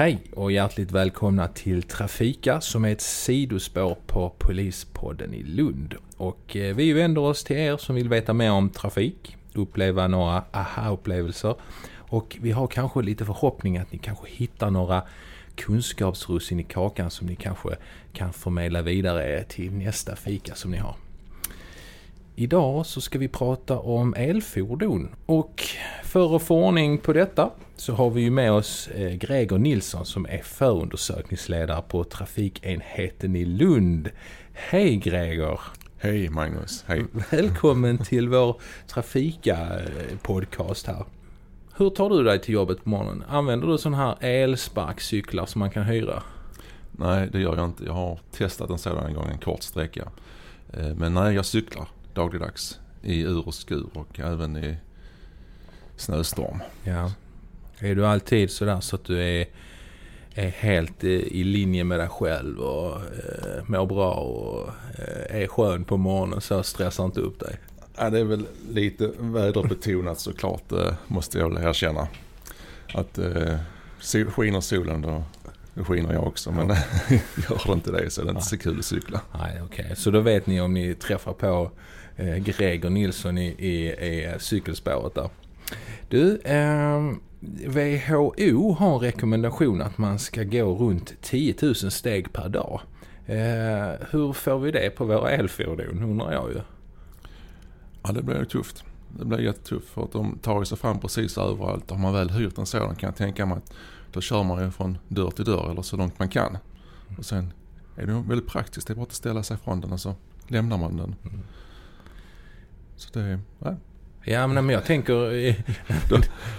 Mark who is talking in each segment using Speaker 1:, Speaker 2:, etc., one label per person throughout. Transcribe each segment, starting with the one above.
Speaker 1: Hej och hjärtligt välkomna till Trafika som är ett sidospår på Polispodden i Lund. Och eh, vi vänder oss till er som vill veta mer om trafik, uppleva några aha-upplevelser och vi har kanske lite förhoppning att ni kanske hittar några kunskapsrussin i kakan som ni kanske kan förmedla vidare till nästa fika som ni har. Idag så ska vi prata om elfordon och för att få ordning på detta så har vi ju med oss eh, Gregor Nilsson som är förundersökningsledare på trafikenheten i Lund. Hej Gregor!
Speaker 2: Hej Magnus, hej!
Speaker 1: Välkommen till vår Trafika-podcast här. Hur tar du dig till jobbet på morgonen? Använder du sådana här elsparkcyklar som man kan hyra?
Speaker 2: Nej, det gör jag inte. Jag har testat en sådan en gång, en kort sträcka. Eh, men nej, jag cyklar dagligdags i ur och skur och även i snöstorm.
Speaker 1: Ja. Är du alltid sådär så att du är, är helt i linje med dig själv och eh, mår bra och eh, är skön på morgonen så stressar inte upp dig?
Speaker 2: Ja, det är väl lite väderbetonat såklart, eh, måste jag väl erkänna. Att eh, skiner solen då då skiner jag också. Men gör det inte det så är det inte så kul att cykla.
Speaker 1: Nej, okej. Okay. Så då vet ni om ni träffar på eh, Gregor Nilsson i, i, i cykelspåret där. Du, eh, WHO har en rekommendation att man ska gå runt 10 000 steg per dag. Eh, hur får vi det på våra elfordon undrar jag ju.
Speaker 2: Ja det blir tufft. Det blir jättetufft för att de tar sig fram precis överallt. Har man väl hyrt en sådan kan jag tänka mig att då kör man ju från dörr till dörr eller så långt man kan. Och sen är det väldigt praktiskt. Det är bara att ställa sig från den och så lämnar man den. Mm. Så det är, ja.
Speaker 1: Men jag tänker,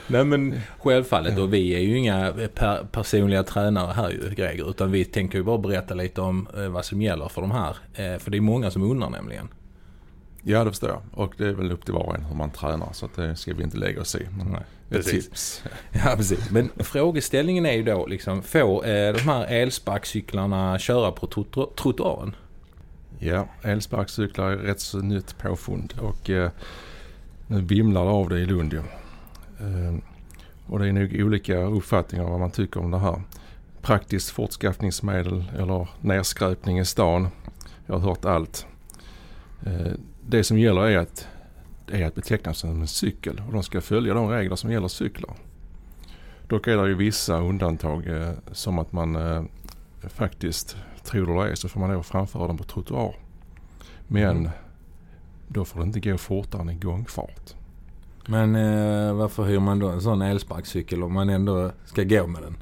Speaker 1: nej men självfallet och vi är ju inga per, personliga tränare här ju Greger utan vi tänker ju bara berätta lite om eh, vad som gäller för de här. Eh, för det är många som undrar nämligen.
Speaker 2: Ja det förstår jag och det är väl upp till var och en hur man tränar så det ska vi inte lägga oss i. Men nej, precis. tips.
Speaker 1: Ja precis. Men frågeställningen är ju då liksom, får eh, de här elsparkcyklarna köra på trottoaren?
Speaker 2: Ja, elsparkcyklar är rätt så nytt påfund och eh, nu vimlar det av det i Lund ju. Eh, och det är nog olika uppfattningar vad man tycker om det här. Praktiskt fortskaffningsmedel eller nedskräpning i stan. Jag har hört allt. Eh, det som gäller är att är att beteckna som en cykel och de ska följa de regler som gäller cyklar. Dock är det ju vissa undantag eh, som att man eh, faktiskt, tror det eller ej, så får man då framföra den på trottoar. Men mm. då får det inte gå fortare än i gångfart.
Speaker 1: Men eh, varför hyr man då en sån elsparkcykel om man ändå ska gå med den?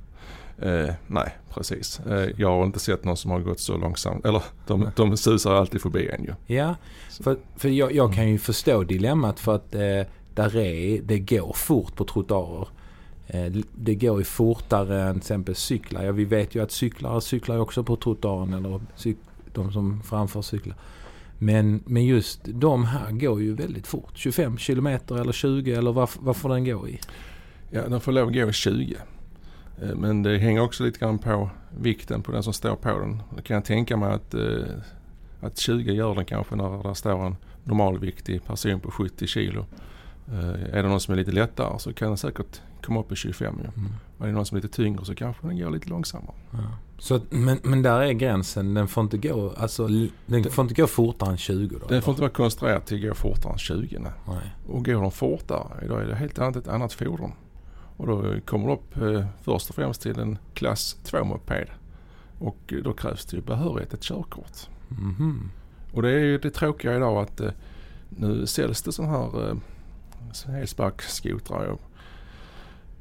Speaker 2: Eh, nej, precis. Eh, jag har inte sett någon som har gått så långsamt. Eller de, de susar alltid förbi en ju.
Speaker 1: Ja, för, för jag, jag, kan ju förstå dilemmat för att eh, där är, det går fort på trottoarer. Eh, det går ju fortare än till exempel cyklar. Ja, vi vet ju att cyklar cyklar också på trottoaren eller cyk, de som framför cyklar. Men, men just de här går ju väldigt fort. 25 kilometer eller 20 eller vad, vad får den gå i?
Speaker 2: Ja, den får lov att gå i 20. Eh, men det hänger också lite grann på vikten på den som står på den. Då kan jag tänka mig att, eh, att 20 gör den kanske när det står en normalviktig person på 70 kilo. Eh, är det någon som är lite lättare så kan den säkert komma upp i 25 ju. Mm. Och är det någon som är lite tyngre så kanske den går lite långsammare. Ja.
Speaker 1: Så, men, men där är gränsen. Den får inte gå, alltså, den får inte gå fortare än 20 då?
Speaker 2: Den får inte vara konstruerad till att gå fortare än 20. Nej. nej. Och går den fortare, då är det helt annat ett annat fordon. Och då kommer det upp eh, först och främst till en klass 2-moped. Och då krävs det ju behörighet, ett körkort. Mm. Och det är ju det tråkiga idag att eh, nu säljs det sådana här eh, elsparkskotrar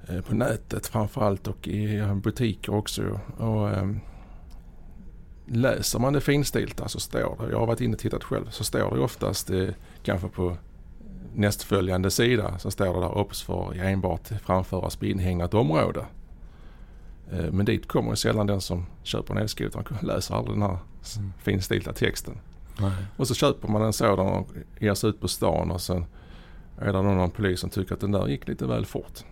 Speaker 2: eh, på nätet framförallt och i butiker också. Och, eh, läser man det finstilta så står det, jag har varit inne och tittat själv, så står det oftast eh, kanske på nästföljande sida så står det där OBS för enbart framföras på inhägnat område. Eh, men dit kommer sällan den som köper en elskoter. Han läser aldrig den här mm. finstilta texten. Nej. Och så köper man en sådan och ger sig ut på stan och sen är det någon polis som tycker att den där gick lite väl fort.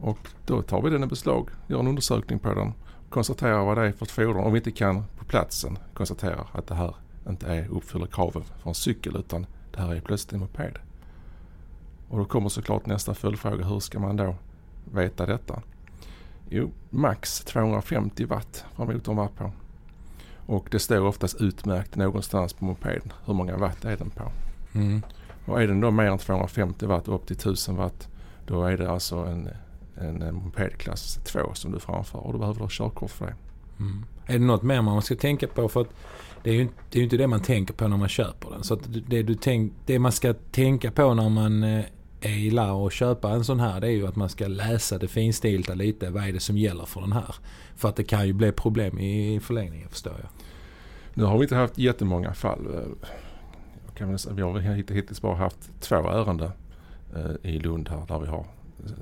Speaker 2: Och då tar vi den i beslag, gör en undersökning på den, konstaterar vad det är för ett fordon. Om vi inte kan på platsen konstatera att det här inte är, uppfyller kraven för en cykel utan det här är plötsligt en moped. Och då kommer såklart nästa följdfråga. Hur ska man då veta detta? Jo, max 250 watt får motorn vara på. Och det står oftast utmärkt någonstans på mopeden hur många watt är den på.
Speaker 1: Mm.
Speaker 2: Och är den då mer än 250 watt upp till 1000 watt då är det alltså en, en, mopedklass 2 som du framför och då behöver du ha körkort för det.
Speaker 1: Mm. Är det något mer man ska tänka på? För att det är ju inte det, är ju inte det man tänker på när man köper den. Så det, du tänk, det man ska tänka på när man eh, är i lär och köpa en sån här det är ju att man ska läsa det finstilta lite. Vad är det som gäller för den här? För att det kan ju bli problem i förlängningen förstår jag.
Speaker 2: Nu har vi inte haft jättemånga fall. Kan man vi har hitt- hittills bara haft två ärenden eh, i Lund här där vi har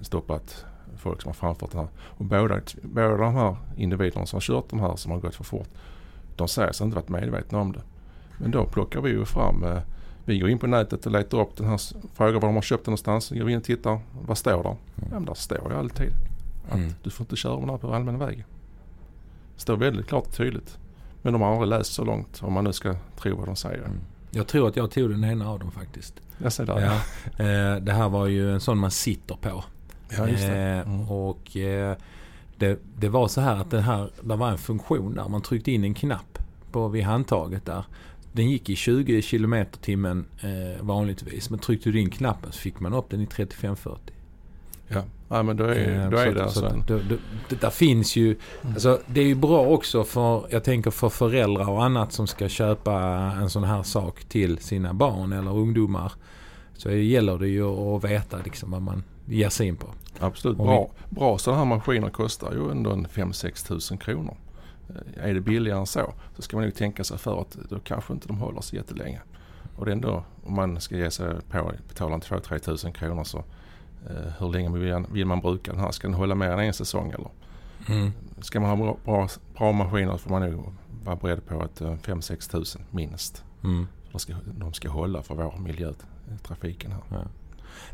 Speaker 2: stoppat folk som har framfört den här. Och båda, båda de här individerna som har kört de här som har gått för fort, de säger sig inte varit medvetna om det. Men då plockar vi ju fram, eh, vi går in på nätet och letar upp den här, frågar var de har köpt den någonstans, går vi in och tittar, vad står där? Ja men där står ju alltid att
Speaker 1: Mm.
Speaker 2: du får inte köra den här på allmän väg. Det står väldigt klart och tydligt. Men de har aldrig läst så långt om man nu ska tro vad de säger.
Speaker 1: Mm. Jag tror att jag tog den ena av dem faktiskt.
Speaker 2: Jag säger där.
Speaker 1: Ja. Eh, det här var ju en sån man sitter på.
Speaker 2: ja just det.
Speaker 1: Eh,
Speaker 2: Mm.
Speaker 1: Och eh, det, det var så här att det här, det var en funktion där. Man tryckte in en knapp på, vid handtaget där. Den gick i 20 km timmen eh, vanligtvis. Men tryckte du in knappen så fick man upp den i 35-40.
Speaker 2: Ja. ja men då är,
Speaker 1: Eh,
Speaker 2: då är
Speaker 1: så-
Speaker 2: det alltså
Speaker 1: så
Speaker 2: en...
Speaker 1: det, där finns ju,
Speaker 2: Mm.
Speaker 1: alltså det är ju bra också för, jag tänker för föräldrar och annat som ska köpa en sån här sak till sina barn eller ungdomar. Så gäller det ju att veta liksom vad man ger sig in på.
Speaker 2: Absolut. Bra, bra sådana här maskiner kostar ju ändå en 5-6 tusen kronor. Eh, Är det billigare än så så ska man nog tänka sig för att då kanske inte de håller så jättelänge. Och det är ändå, om man ska ge sig på betala en 2-3 tusen kronor så hur länge vill, vill man bruka den här? Ska den hålla mer än en säsong eller?
Speaker 1: Mm.
Speaker 2: Ska man ha bra, bra, bra maskiner får man nog vara beredd på att eh, 5-6 tusen minst.
Speaker 1: Mm.
Speaker 2: De ska, de ska hålla för vår miljö, trafiken här.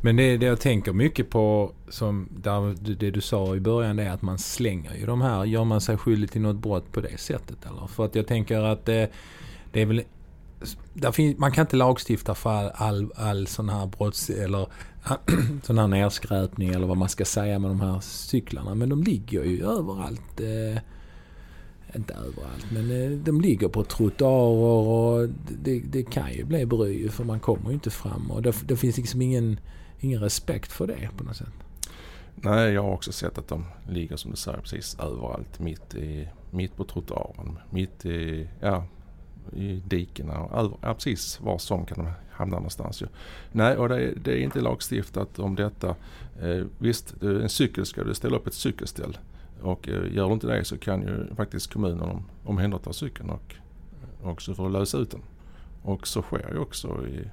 Speaker 1: Men det, det jag tänker mycket på, som där, det du sa i början, det är att man slänger ju de här. Gör man sig skyldig till något brott på det sättet? Eller? För att jag tänker att det, det är väl... Finns, man kan inte lagstifta för all, all, all sån här brotts... Eller sån här nedskräpning eller vad man ska säga med de här cyklarna. Men de ligger ju överallt. Eh, inte överallt, men eh, de ligger på trottoarer och det, det kan ju bli bry för man kommer ju inte fram. Och det, det finns liksom ingen, ingen respekt för det på något sätt.
Speaker 2: Nej, jag har också sett att de ligger som du säger precis överallt. Mitt, i, mitt på trottoaren, mitt i, ja, i dikena och över, ja, precis var som kan de hamna någonstans. Ju. Nej, och det, är- det är inte lagstiftat om detta. Eh, visst, en cykel ska du ställa upp ett cykelställ. Och eh, gör du inte det så kan ju faktiskt kommunen om, omhänderta cykeln och eh, också för att lösa ut den. Och så sker ju också i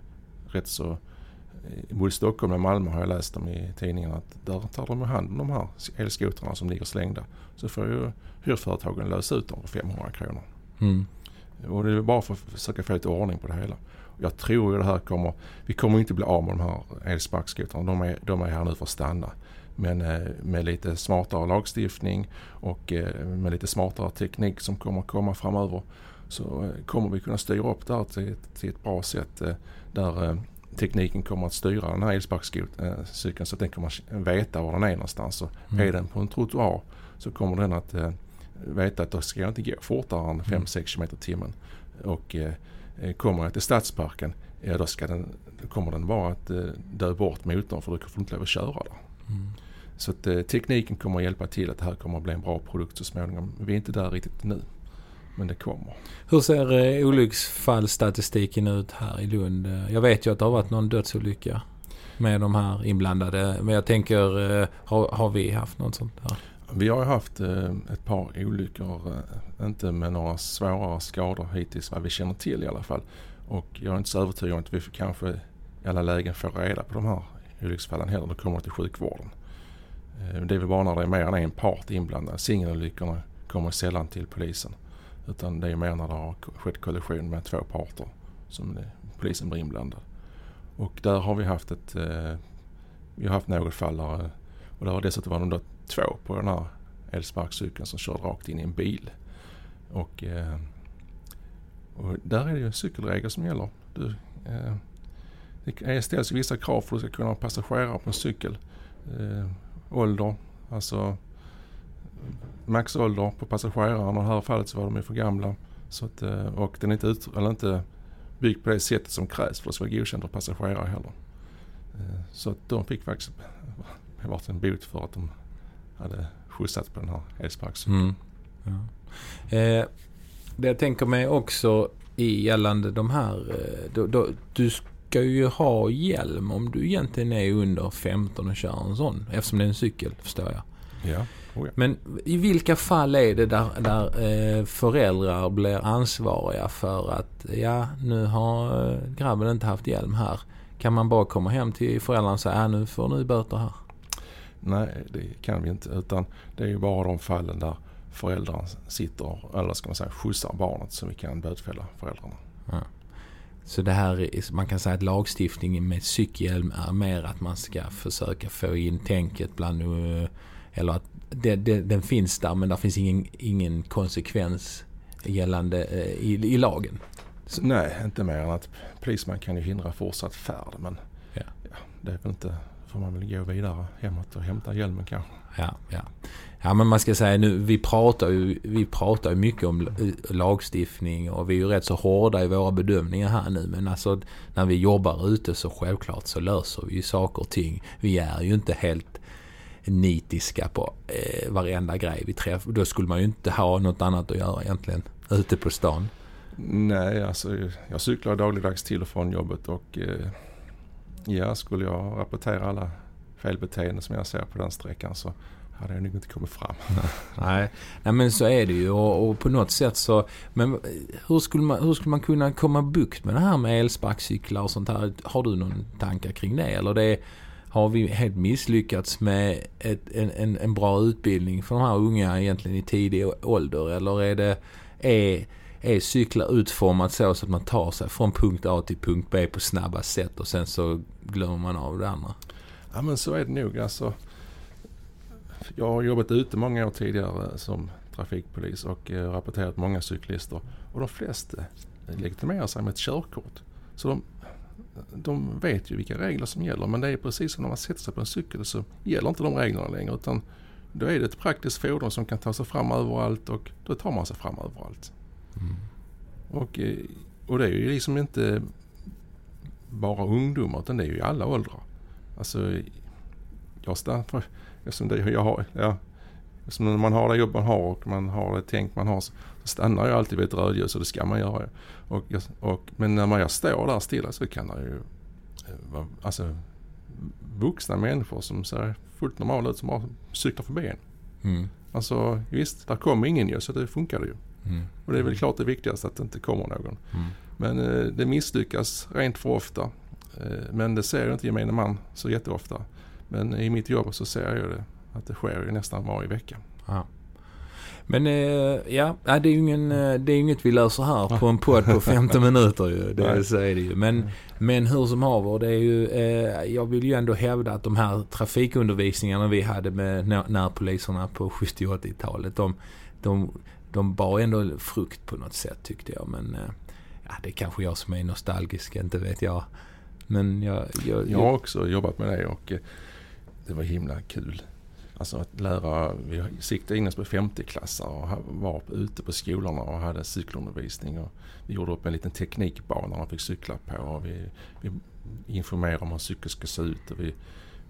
Speaker 2: rätt så eh, i både Stockholm och Malmö har jag läst om i tidningen att där tar de hand om de här elskotrarna som ligger slängda. Så får ju hyrföretagen lösa ut dem för 500 kronor.
Speaker 1: Mm.
Speaker 2: Och det är bara för att försöka få lite ordning på det hela. Jag tror ju det här kommer, vi kommer inte bli av med de här elsparkskotrarna. De är, de är här nu för att stanna. Men eh, med lite smartare lagstiftning och eh, med lite smartare teknik som kommer komma framöver så eh, kommer vi kunna styra upp det här till, ett- till ett bra sätt där tekniken kommer att styra den här elsparkcykeln så att den kommer att veta var den är någonstans. Så
Speaker 1: Mm.
Speaker 2: är den på en trottoar så kommer den att veta att då ska jag inte gå fortare än 5-6 km i timmen. Och eh, kommer jag till stadsparken, ja då, ska den, då kommer den bara att eh, dö bort motorn för då får du inte lov att köra där.
Speaker 1: Mm.
Speaker 2: Så att eh, tekniken kommer att hjälpa till att det här kommer att bli en bra produkt så småningom. Vi är inte där riktigt nu. Men det kommer.
Speaker 1: Hur ser eh, olycksfallsstatistiken ut här i Lund? Jag vet ju att det har varit någon dödsolycka med de här inblandade. Men jag tänker, eh, har, har vi haft något sånt här?
Speaker 2: Vi har ju haft eh, ett par olyckor, eh, inte med några svårare skador hittills vad vi känner till i alla fall. Och jag är inte så övertygad om att vi kanske i alla lägen får reda på de här olycksfallen heller. när det kommer till sjukvården. Eh, det är väl bara när det är mer än en part inblandad. Singelolyckorna kommer sällan till polisen. Utan det är mer när det har skett kollision med två parter som polisen blir inblandad. Och där har vi haft ett, vi har haft något fall där, och det har dessutom varit då två på den här elsparkcykeln som körde rakt in i en bil. Och, eh, och där är det ju cykelregler som gäller. Du, eh, det är- ställs vissa krav för att du ska kunna ha passagerare på en cykel. Eh, ålder, alltså maxålder på passagerarna och i det här fallet så var de ju för gamla. Så att, eh, och den är inte, ut, eller inte byggd på det sättet som krävs för att det ska vara godkänd av passagerare heller. Eh, så att de fick faktiskt varit en bot för att de hade skjutsat på den här elsparkcykeln.
Speaker 1: Mm. Ja. Eh, det jag tänker mig också i gällande de här, eh, då, då, du ska ju ha hjälm om du egentligen är under 15 och kör en sån. Eftersom det är en cykel, förstår jag.
Speaker 2: Ja. Oh ja.
Speaker 1: Men i vilka fall är det där, där eh, föräldrar blir ansvariga för att ja, nu har eh, grabben inte haft hjälm här. Kan man bara komma hem till föräldrarna och säga ja, nu får ni böter här?
Speaker 2: Nej, det kan vi inte. Utan det är ju bara de fallen där föräldrar sitter, eller ska man säga skjutsar barnet som vi kan bötfälla föräldrarna.
Speaker 1: Ja. Så det här, är, man kan säga att lagstiftningen med cykelhjälm är mer att man ska försöka få in tänket bland, eh, eller att det, det, den finns där men det finns ingen, ingen konsekvens gällande eh, i, i lagen.
Speaker 2: Så. Nej, inte mer än att polisman kan ju hindra fortsatt färd men
Speaker 1: Ja.
Speaker 2: ja, det är väl inte, får man väl gå vidare hemåt och hämta hjälmen kanske.
Speaker 1: Ja, ja. ja men man ska säga nu, vi pratar ju, vi pratar ju mycket om lagstiftning och vi är ju rätt så hårda i våra bedömningar här nu. Men alltså när vi jobbar ute så självklart så löser vi ju saker och ting. Vi är ju inte helt nitiska på eh, varenda grej vi träffar. Då skulle man ju inte ha något annat att göra egentligen ute på stan.
Speaker 2: Nej, alltså jag cyklar dagligdags till och från jobbet och eh, ja, skulle jag rapportera alla felbeteenden som jag ser på den sträckan så hade jag nog inte kommit fram.
Speaker 1: Nej, Nej men så är det ju och, och, på något sätt så... Men hur skulle, man, hur skulle man kunna komma bukt med det här med elsparkcyklar och sånt här? Har du någon tankar kring det? Eller det har vi helt misslyckats med ett, en, en, en bra utbildning för de här unga egentligen i tidig ålder? Eller är det... Är, är cyklar utformat så, så att man tar sig från punkt A till punkt B på snabba sätt och sen så glömmer man av det andra?
Speaker 2: Ja men så är det nog. Alltså, jag har jobbat ute många år tidigare som trafikpolis och eh, rapporterat många cyklister. Och de flesta legitimerar sig med ett körkort. Så de, de vet ju vilka regler som gäller men det är precis som när man sätter sig på en cykel så gäller inte de reglerna längre utan då är det ett praktiskt fordon som kan ta sig fram överallt och då tar man sig fram överallt.
Speaker 1: Mm.
Speaker 2: Och, eh, och det är ju liksom inte bara ungdomar utan det är ju i alla åldrar. Alltså, jag stannar, eftersom det jag har, ja, eftersom när man har det jobb man har och man har det tänk man har så, så stannar jag alltid vid ett rödljus och det ska man göra. Och, och, men när man jag står där stilla så kan det ju vara alltså, vuxna människor som ser fullt normala ut som bara cyklar förbi en.
Speaker 1: Mm.
Speaker 2: Alltså visst, där kommer ingen ju så det funkar det ju.
Speaker 1: Mm.
Speaker 2: Och det är väl klart det viktigaste att det inte kommer någon.
Speaker 1: Mm.
Speaker 2: Men eh, det misslyckas rent för ofta. Eh, men det ser ju inte gemene man så jätteofta. Men i mitt jobb så ser jag det att det sker ju nästan varje vecka.
Speaker 1: Ja. Men eh, ja, det är ju ingen, eh, det är inget vi löser här på en podd på 15 minuter ju. Det, så är det ju. Men, men hur som haver, det är ju, eh, jag vill ju ändå hävda att de här trafikundervisningarna vi hade med närpoliserna på 70 80-talet, de, de, de bar ändå frukt på något sätt tyckte jag. Men ja, det är kanske jag som är nostalgisk, inte vet jag. Men jag... Jag,
Speaker 2: jag har också jobbat med det och det var himla kul. Alltså att lära, vi siktade in oss på 50-klassare och var ute på skolorna och hade cykelundervisning. Och vi gjorde upp en liten teknikbana de fick cykla på och vi, vi informerade om hur cykeln ska se ut och vi,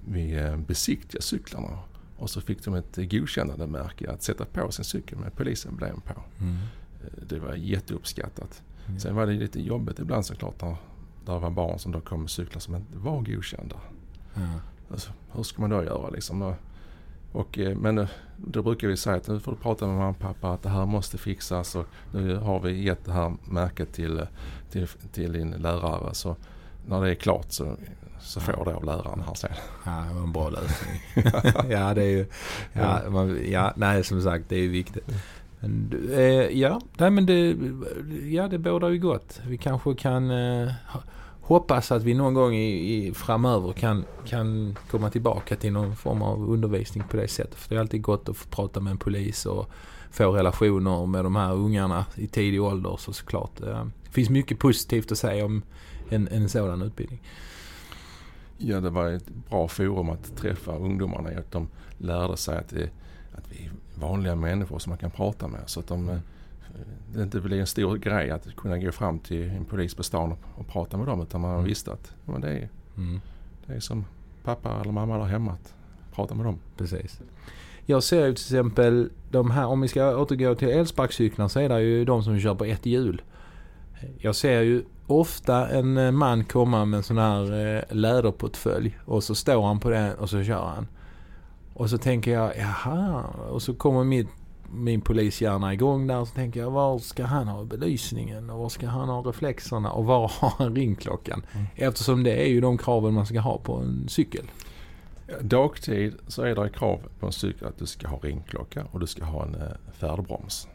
Speaker 2: vi besiktigade cyklarna. Och så fick de ett godkännandemärke att sätta på sin cykel med polisemblem på.
Speaker 1: Mm.
Speaker 2: Det var jätteuppskattat. Mm. Sen var det lite jobbigt ibland såklart när det var barn som då kom med cyklar som inte var godkända.
Speaker 1: Ja.
Speaker 2: Alltså, hur ska man då göra liksom? Och, men då brukar vi säga att nu får du prata med mamma och pappa att det här måste fixas och nu har vi gett det här märket till, till, till din lärare. Så när det är klart så, så får det av läraren här sen.
Speaker 1: Ja, det var en bra lösning. ja, det är ju... Ja, man, ja, nej som sagt det är ju viktigt. Men, eh, ja, nej, men det, ja, det bådar ju gott. Vi kanske kan eh, hoppas att vi någon gång i, i, framöver kan, kan komma tillbaka till någon form av undervisning på det sättet. För det är alltid gott att få prata med en polis och få relationer med de här ungarna i tidig ålder. Så såklart. Eh, finns mycket positivt att säga om en, en sådan utbildning.
Speaker 2: Ja, det var ett bra forum att träffa ungdomarna i att de lärde sig att det, att vi är vanliga människor som man kan prata med. Så att de, eh, det inte blir en stor grej att kunna gå fram till en polis på stan och, och prata med dem. Utan man
Speaker 1: Mm.
Speaker 2: visste att men det, är,
Speaker 1: Mm.
Speaker 2: det är som pappa eller mamma där hemma att prata med dem.
Speaker 1: Precis. Jag ser ju till exempel de här, om vi ska återgå till elsparkcyklarna så är det ju de som kör på ett hjul. Jag ser ju ofta en eh, man komma med en sån här eh, läderportfölj och så står han på den och så kör han. Och så tänker jag, jaha, och så kommer mitt, min polishjärna igång där och så tänker jag, var ska han ha belysningen och var ska han ha reflexerna och var har han ringklockan?
Speaker 2: Mm.
Speaker 1: Eftersom det är ju de kraven man ska ha på en cykel.
Speaker 2: Dagtid så är det krav på en cykel att du ska ha ringklocka och du ska ha en eh, färdbroms.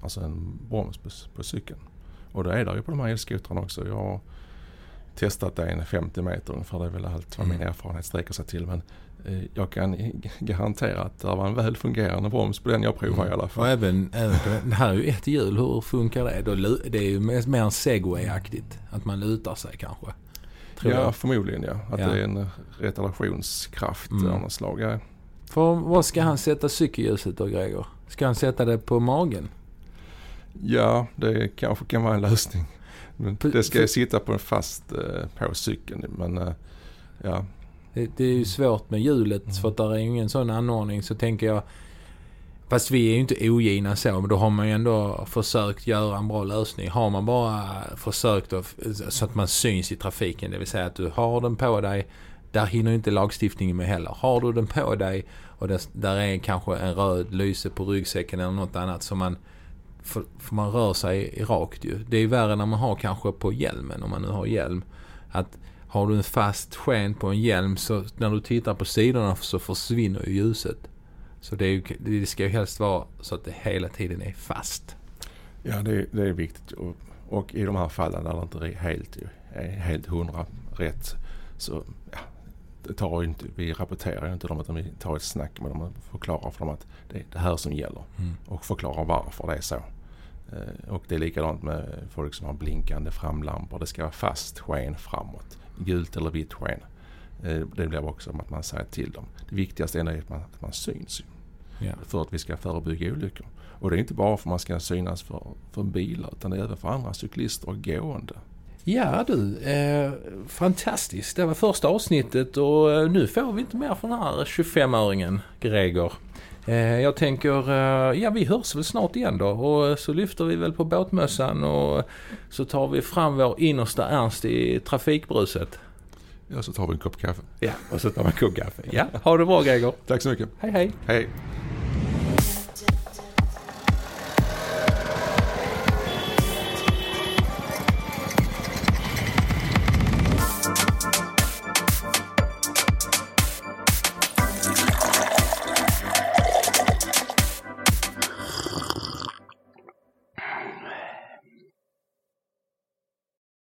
Speaker 2: Alltså en broms på, på cykeln. Och det är det ju på de här elskotrarna också. Jag har testat det en 50 meter ungefär. Det är väl allt vad min
Speaker 1: Mm.
Speaker 2: erfarenhet sträcker sig till. Men eh, jag kan garantera att det var en väl fungerande broms på den jag provade i alla
Speaker 1: Och
Speaker 2: fall.
Speaker 1: även, även den, det här är ju ett hjul. Hur funkar det? Då, det är ju mer, en segway-aktigt. Att man lutar sig kanske. Tror
Speaker 2: Ja,
Speaker 1: jag.
Speaker 2: förmodligen ja. Att
Speaker 1: Ja.
Speaker 2: det är en eh, retardationskraft
Speaker 1: Mm.
Speaker 2: av något slag. Ja.
Speaker 1: För vad ska han sätta cykelljuset då Gregor? Ska han sätta det på magen?
Speaker 2: Ja, det kanske kan vara en lösning. Det ska
Speaker 1: för-
Speaker 2: sitta på en fast eh, på cykeln. Men eh, ja,
Speaker 1: Det, är ju svårt med hjulet
Speaker 2: Mm.
Speaker 1: för att där är ju ingen sån anordning. Så tänker jag, fast vi är ju inte ogina så, men då har man ju ändå försökt göra en bra lösning. Har man bara försökt att, så att man syns i trafiken, det vill säga att du har den på dig. Där hinner ju inte lagstiftningen med heller. Har du den på dig och det, där är kanske en röd lyse på ryggsäcken eller något annat som man för, för man rör sig rakt ju. Det är ju värre när man har kanske på hjälmen, om man nu har hjälm. Att har du en fast sken på en hjälm så när du tittar på sidorna så försvinner ju ljuset. Så det, är ju, det ska ju helst vara så att det hela tiden är fast.
Speaker 2: ja det, det är viktigt. Och, och i de här fallen där det inte är helt, är helt hundra rätt så tar inte, vi rapporterar inte dem utan vi tar ett snack med dem och förklarar för dem att det är det här som gäller.
Speaker 1: Mm.
Speaker 2: och förklarar varför det är så. Eh, Och det är likadant med folk som har blinkande framlampor. Det ska vara fast sken framåt. Gult eller vitt sken. Eh, Det blir också att man säger till dem. Det viktigaste är att man, att man syns
Speaker 1: Ja.
Speaker 2: för att vi ska förebygga olyckor. Och det är inte bara för att man ska synas för, för bilar utan det är även för andra cyklister och gående.
Speaker 1: Ja du, eh, fantastiskt. Det var första avsnittet och eh, nu får vi inte mer från den här 25-öringen Gregor. Eh, jag tänker, eh, ja vi hörs väl snart igen då och så lyfter vi väl på båtmössan och så tar vi fram vår innersta Ernst i trafikbruset.
Speaker 2: Ja, så tar vi en kopp kaffe.
Speaker 1: Ja, och så tar vi en kopp kaffe. Ja, ha det bra Gregor.
Speaker 2: Tack så mycket.
Speaker 1: Hej hej.
Speaker 2: Hej!